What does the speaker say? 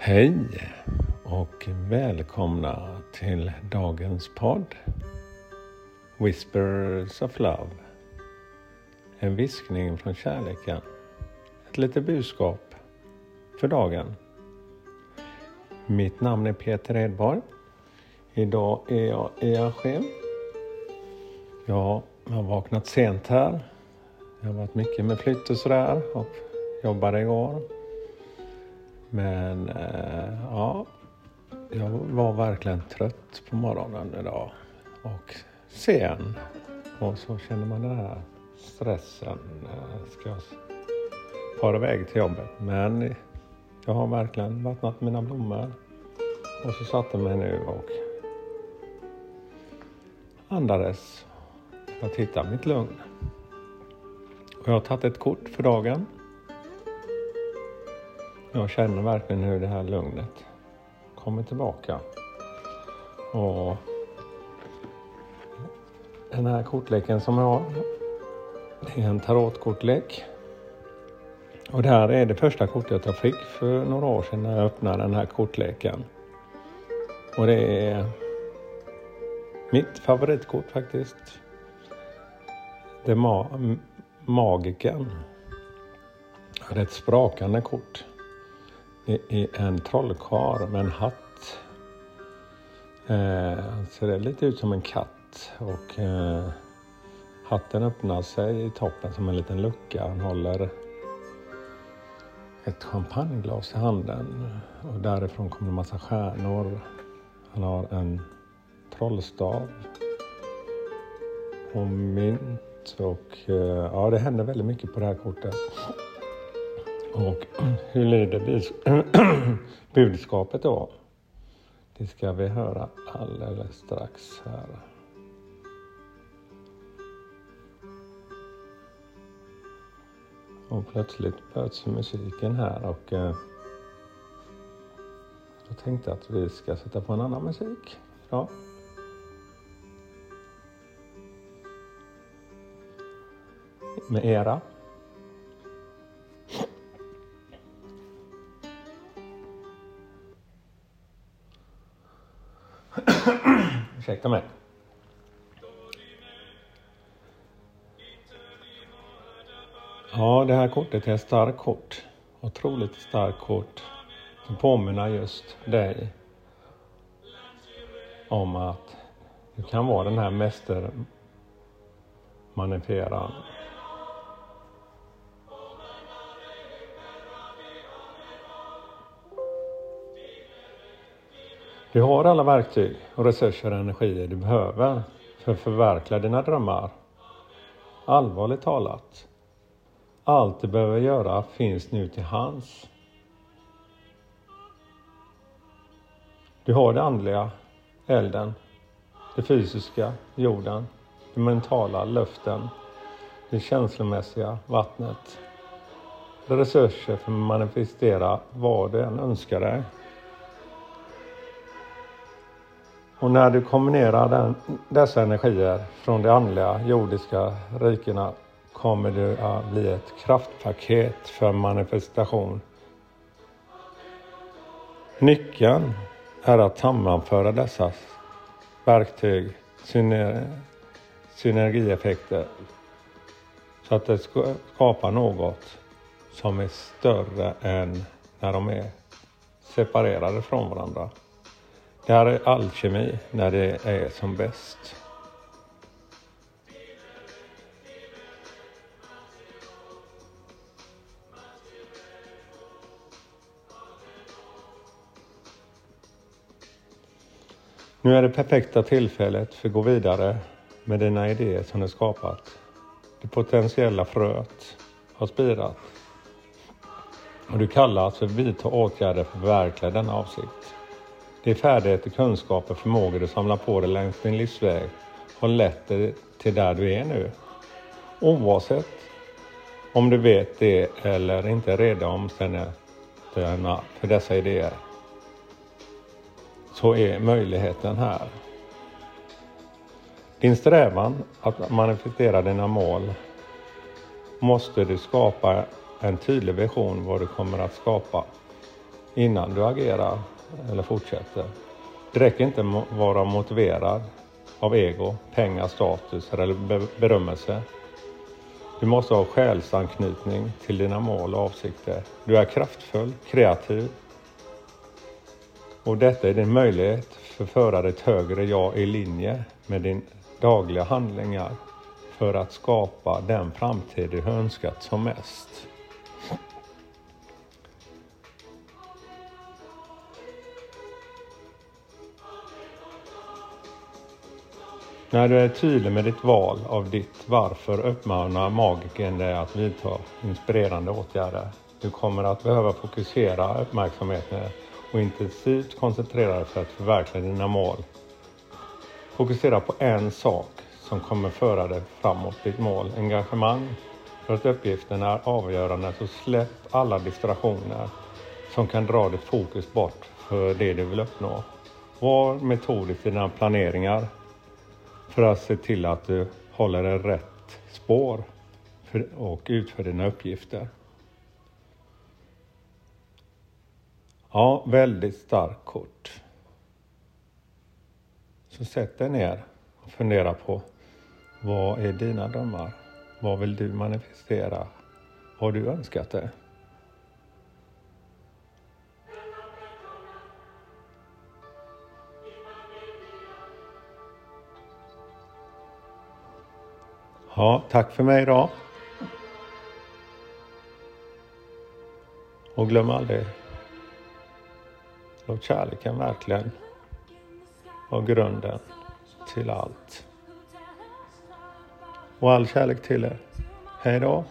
Hej och välkomna till dagens podd Whispers of Love. En viskning från kärleken. Ett litet budskap för dagen. Mitt namn är Peter Edborg. Idag är jag e i Askim. Jag har vaknat sent här. Jag har varit mycket med flytt och sådär och jobbade igår. Men eh, ja, jag var verkligen trött på morgonen idag och sen. Och så känner man den här stressen. Eh, ska jag fara iväg till jobbet? Men jag har verkligen vattnat mina blommor och så satte mig nu och andades för att hitta mitt lugn. Och jag har tagit ett kort för dagen jag känner verkligen hur det här lugnet kommer tillbaka. Och den här kortleken som jag har, det är en tarotkortlek. Och det här är det första kortet jag fick för några år sedan när jag öppnade den här kortleken. Och det är mitt favoritkort faktiskt. Det är ma Magiken. Det är ett sprakande kort. Är en trollkarl med en hatt. Eh, han ser lite ut som en katt och eh, hatten öppnar sig i toppen som en liten lucka. Han håller ett champagneglas i handen och därifrån kommer en massa stjärnor. Han har en trollstav och mynt och eh, ja, det händer väldigt mycket på det här kortet. Och hur lyder budskapet då? Det ska vi höra alldeles strax här. Och plötsligt började musiken här och eh, jag tänkte att vi ska sätta på en annan musik idag. Med era. Ursäkta mig. Ja, det här kortet är ett starkt kort. Otroligt starkt kort. Som påminner just dig om att du kan vara den här mästermanifieraren. Du har alla verktyg och resurser och energier du behöver för att förverkliga dina drömmar. Allvarligt talat. Allt du behöver göra finns nu till hands. Du har det andliga, elden, det fysiska, jorden, det mentala, luften, det känslomässiga, vattnet. Resurser för att manifestera vad du än önskar dig. Och när du kombinerar den, dessa energier från de andliga jordiska rikena kommer du att bli ett kraftpaket för manifestation. Nyckeln är att sammanföra dessa verktyg, syner, synergieffekter, så att det skapar något som är större än när de är separerade från varandra. Det här är alkemi när det är som bäst. Nu är det perfekta tillfället för att gå vidare med dina idéer som du skapat. Det potentiella fröet har spirat. Och du kallas för att vidta åtgärder för att förverkliga denna avsikt. De färdigheter, kunskaper, förmågor du samlar på dig längs din livsväg har lett dig till där du är nu. Oavsett om du vet det eller inte är redo omständigheterna för dessa idéer så är möjligheten här. Din strävan att manifestera dina mål måste du skapa en tydlig vision vad du kommer att skapa innan du agerar eller fortsätter. Det räcker inte att vara motiverad av ego, pengar, status eller berömmelse. Du måste ha själsanknytning till dina mål och avsikter. Du är kraftfull, kreativ. Och detta är din möjlighet för att föra ditt högre jag i linje med din dagliga handlingar för att skapa den framtid du önskat som mest. När du är tydlig med ditt val av ditt varför uppmanar magiken dig att vidta inspirerande åtgärder. Du kommer att behöva fokusera uppmärksamheten och intensivt koncentrera dig för att förverkliga dina mål. Fokusera på en sak som kommer föra dig framåt ditt mål. Engagemang för att uppgiften är avgörande så släpp alla distraktioner som kan dra ditt fokus bort för det du vill uppnå. Var metodisk i dina planeringar för att se till att du håller dig rätt spår och utför dina uppgifter. Ja, väldigt starkt kort. Så sätt dig ner och fundera på vad är dina drömmar? Vad vill du manifestera? Har du önskat det? Ja, tack för mig idag. Och glöm aldrig, låt kärleken verkligen vara grunden till allt. Och all kärlek till er. Hej då.